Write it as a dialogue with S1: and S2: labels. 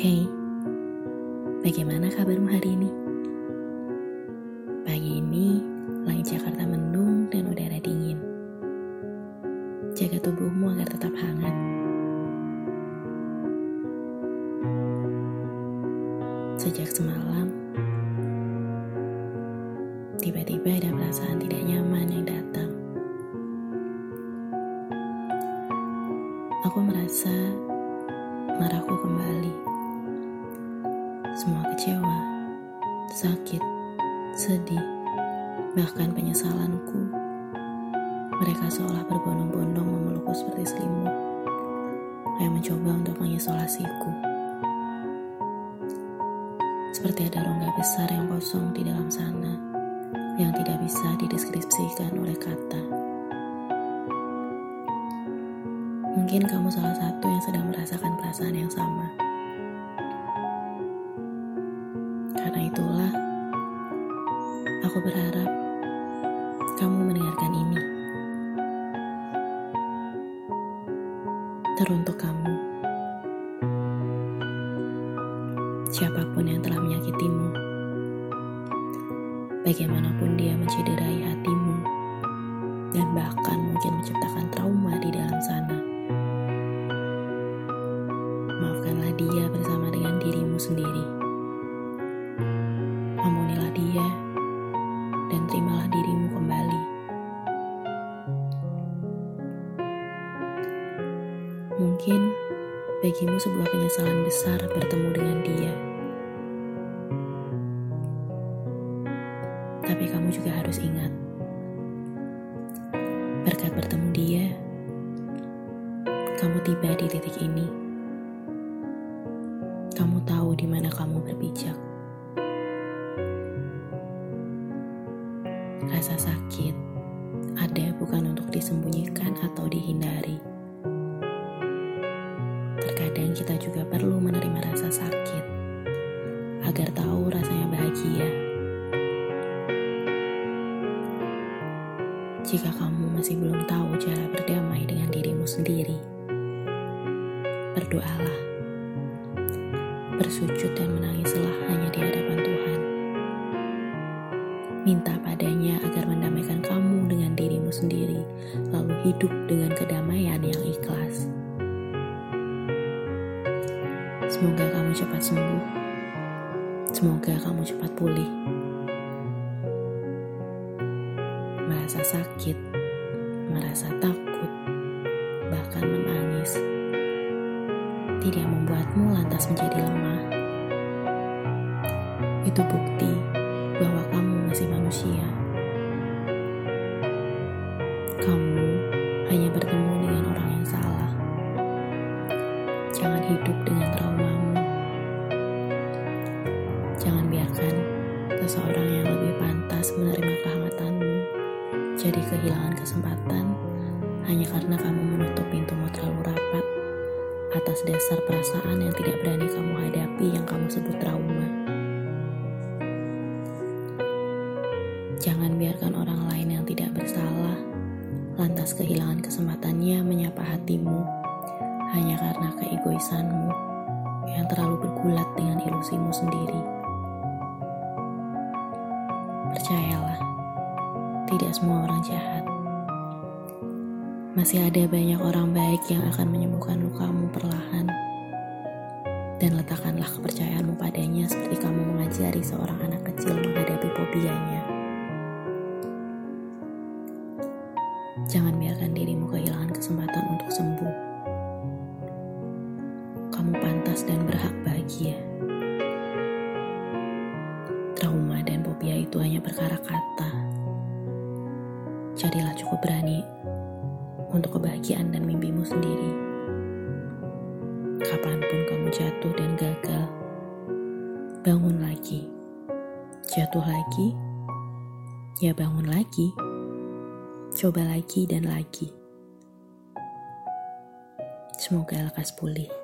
S1: Hey, bagaimana kabarmu hari ini? Pagi ini, langit Jakarta mendung dan udara dingin. Jaga tubuhmu agar tetap hangat. Sejak semalam, tiba-tiba ada perasaan tidak nyaman yang datang. Aku merasa marahku kembali. Semua kecewa, sakit, sedih, bahkan penyesalanku. Mereka seolah berbondong-bondong memelukku seperti selimut, kayak mencoba untuk mengisolasiku. Seperti ada rongga besar yang kosong di dalam sana, yang tidak bisa dideskripsikan oleh kata. Mungkin kamu salah satu yang sedang merasakan perasaan yang sama. Aku berharap kamu mendengarkan ini. Teruntuk kamu, siapa pun yang telah menyakitimu, bagaimanapun dia mencederai hatimu, dan bahkan mungkin menciptakan Mungkin bagimu sebuah penyesalan besar bertemu dengan dia. Tapi kamu juga harus ingat, berkat bertemu dia, kamu tiba di titik ini. Kamu tahu di mana kamu berpijak. Rasa sakit ada bukan untuk disembunyikan atau dihindari. Terkadang kita juga perlu menerima rasa sakit agar tahu rasanya bahagia. Jika kamu masih belum tahu cara berdamai dengan dirimu sendiri, berdoalah, bersujud dan menangislah hanya di hadapan Tuhan. Minta padanya agar mendamaikan kamu dengan dirimu sendiri, lalu hidup dengan kedamaian yang ikhlas. Semoga kamu cepat sembuh. Semoga kamu cepat pulih. Merasa sakit, merasa takut, bahkan menangis. Tidak membuatmu lantas menjadi lemah. Itu bukti bahwa kamu masih manusia. Kamu hanya bertemu dengan orang yang salah. Jangan hidup dengan seseorang yang lebih pantas menerima kehangatanmu jadi kehilangan kesempatan hanya karena kamu menutup pintumu terlalu rapat atas dasar perasaan yang tidak berani kamu hadapi yang kamu sebut trauma. Jangan biarkan orang lain yang tidak bersalah lantas kehilangan kesempatannya menyapa hatimu hanya karena keegoisanmu yang terlalu bergulat dengan ilusimu sendiri. Percayalah, tidak semua orang jahat. Masih ada banyak orang baik yang akan menyembuhkan lukamu perlahan. Dan letakkanlah kepercayaanmu padanya seperti kamu mengajari seorang anak kecil menghadapi fobianya. Jangan biarkan dirimu kehilangan kesempatan untuk sembuh. Itu hanya perkara kata. Jadilah cukup berani untuk kebahagiaan dan mimpimu sendiri. Kapan pun kamu jatuh dan gagal, bangun lagi. Jatuh lagi, ya bangun lagi. Coba lagi dan lagi. Semoga lekas pulih.